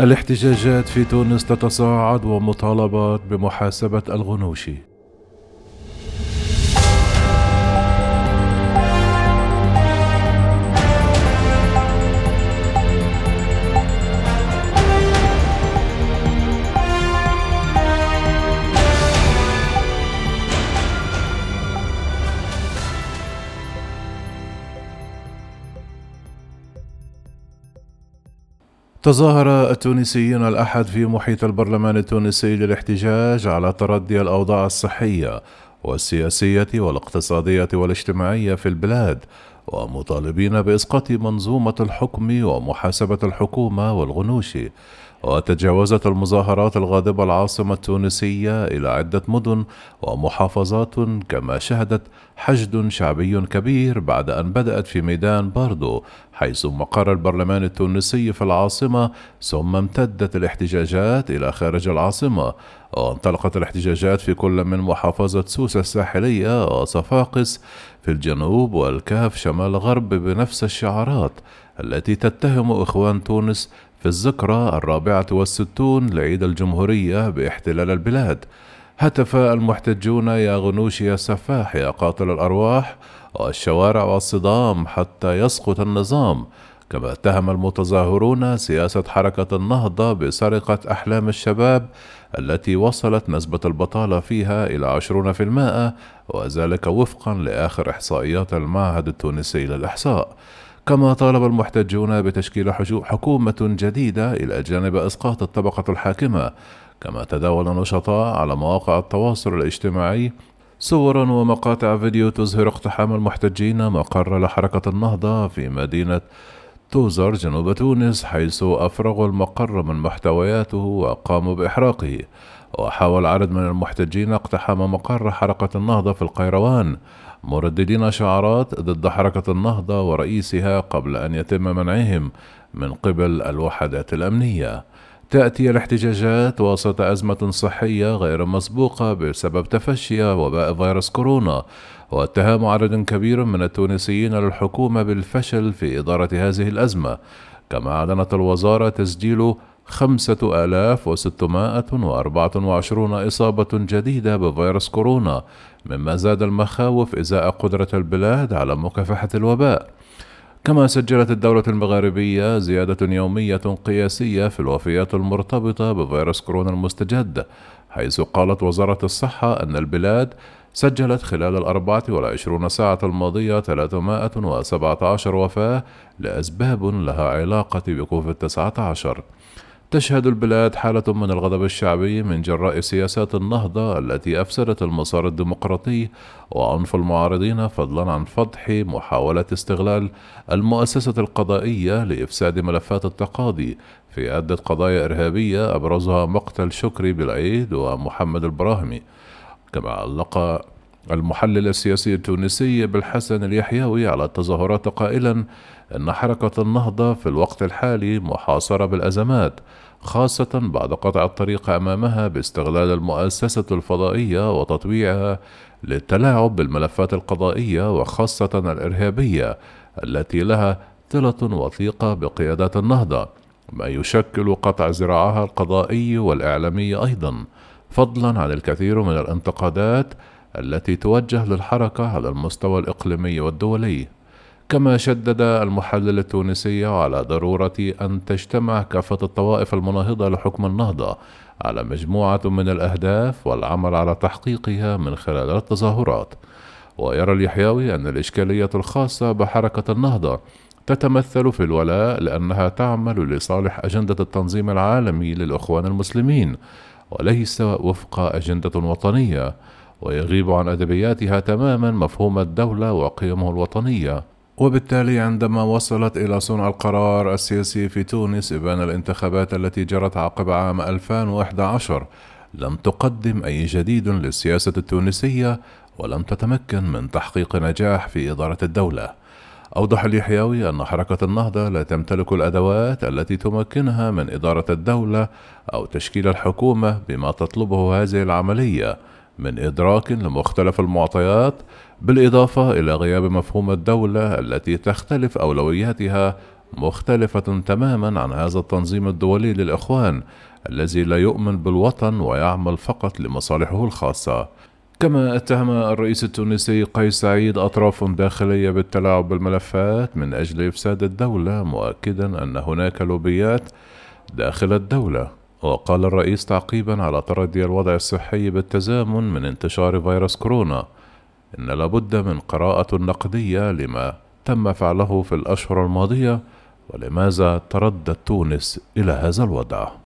الاحتجاجات في تونس تتصاعد ومطالبات بمحاسبة الغنوشي تظاهر التونسيون الأحد في محيط البرلمان التونسي للاحتجاج على تردي الأوضاع الصحية والسياسية والاقتصادية والاجتماعية في البلاد ومطالبين بإسقاط منظومة الحكم ومحاسبة الحكومة والغنوش. وتجاوزت المظاهرات الغاضبة العاصمة التونسية إلى عدة مدن ومحافظات كما شهدت حشد شعبي كبير بعد أن بدأت في ميدان باردو حيث مقر البرلمان التونسي في العاصمة ثم امتدت الاحتجاجات إلى خارج العاصمة. وانطلقت الاحتجاجات في كل من محافظة سوسة الساحلية وصفاقس في الجنوب والكهف شمال الغرب بنفس الشعارات التي تتهم إخوان تونس في الذكرى الرابعة والستون لعيد الجمهورية باحتلال البلاد. هتف المحتجون يا غنوش يا سفاح يا قاتل الأرواح والشوارع والصدام حتى يسقط النظام. كما اتهم المتظاهرون سياسة حركة النهضة بسرقة أحلام الشباب التي وصلت نسبة البطالة فيها إلى عشرون في المائة وذلك وفقا لآخر إحصائيات المعهد التونسي للإحصاء. كما طالب المحتجون بتشكيل حكومة جديدة إلى جانب إسقاط الطبقة الحاكمة. كما تداول النشطاء على مواقع التواصل الاجتماعي صورا ومقاطع فيديو تظهر اقتحام المحتجين مقر لحركة النهضة في مدينة توزر جنوب تونس حيث أفرغوا المقر من محتوياته وقاموا بإحراقه. وحاول عدد من المحتجين اقتحام مقر حركة النهضة في القيروان مرددين شعارات ضد حركة النهضة ورئيسها قبل أن يتم منعهم من قبل الوحدات الأمنية. تأتي الاحتجاجات وسط أزمة صحية غير مسبوقة بسبب تفشي وباء فيروس كورونا واتهام عدد كبير من التونسيين للحكومة بالفشل في إدارة هذه الأزمة كما أعلنت الوزارة تسجيل خمسة آلاف وستمائة وأربعة وعشرون إصابة جديدة بفيروس كورونا مما زاد المخاوف إزاء قدرة البلاد على مكافحة الوباء. كما سجلت الدولة المغاربية زيادة يومية قياسية في الوفيات المرتبطة بفيروس كورونا المستجد حيث قالت وزارة الصحة أن البلاد سجلت خلال الأربعة والعشرون ساعة الماضية 317 وفاة لأسباب لها علاقة بكوفيد 19 تشهد البلاد حالة من الغضب الشعبي من جراء سياسات النهضة التي أفسدت المسار الديمقراطي وعنف المعارضين فضلا عن فضح محاولة استغلال المؤسسة القضائية لإفساد ملفات التقاضي في عدة قضايا إرهابية أبرزها مقتل شكري بالعيد ومحمد البراهمي. كما علق المحلل السياسي التونسي بالحسن اليحيوي على التظاهرات قائلا إن حركة النهضة في الوقت الحالي محاصرة بالأزمات خاصة بعد قطع الطريق أمامها باستغلال المؤسسة الفضائية وتطويعها للتلاعب بالملفات القضائية وخاصة الإرهابية التي لها صله وثيقة بقيادات النهضة ما يشكل قطع ذراعها القضائي والإعلامي أيضا. فضلا عن الكثير من الانتقادات التي توجه للحركة على المستوى الإقليمي والدولي. كما شدد المحلل التونسي على ضرورة أن تجتمع كافة الطوائف المناهضة لحكم النهضة على مجموعة من الأهداف والعمل على تحقيقها من خلال التظاهرات. ويرى اليحيوي أن الإشكالية الخاصة بحركة النهضة تتمثل في الولاء لأنها تعمل لصالح أجندة التنظيم العالمي للإخوان المسلمين وليس وفق أجندة وطنية. ويغيب عن أدبياتها تماما مفهوم الدولة وقيمه الوطنية. وبالتالي عندما وصلت إلى صنع القرار السياسي في تونس إبان الانتخابات التي جرت عقب عام 2011 لم تقدم أي جديد للسياسة التونسية ولم تتمكن من تحقيق نجاح في إدارة الدولة. أوضح اليحيوي أن حركة النهضة لا تمتلك الأدوات التي تمكنها من إدارة الدولة أو تشكيل الحكومة بما تطلبه هذه العملية. من إدراك لمختلف المعطيات بالإضافة إلى غياب مفهوم الدولة التي تختلف أولوياتها مختلفة تماما عن هذا التنظيم الدولي للإخوان الذي لا يؤمن بالوطن ويعمل فقط لمصالحه الخاصة. كما اتهم الرئيس التونسي قيس سعيد أطراف داخلية بالتلاعب بالملفات من أجل إفساد الدولة مؤكدا أن هناك لوبيات داخل الدولة. وقال الرئيس تعقيبا على تردي الوضع الصحي بالتزامن من انتشار فيروس كورونا. إن لابد من قراءة نقدية لما تم فعله في الأشهر الماضية ولماذا تردت تونس إلى هذا الوضع؟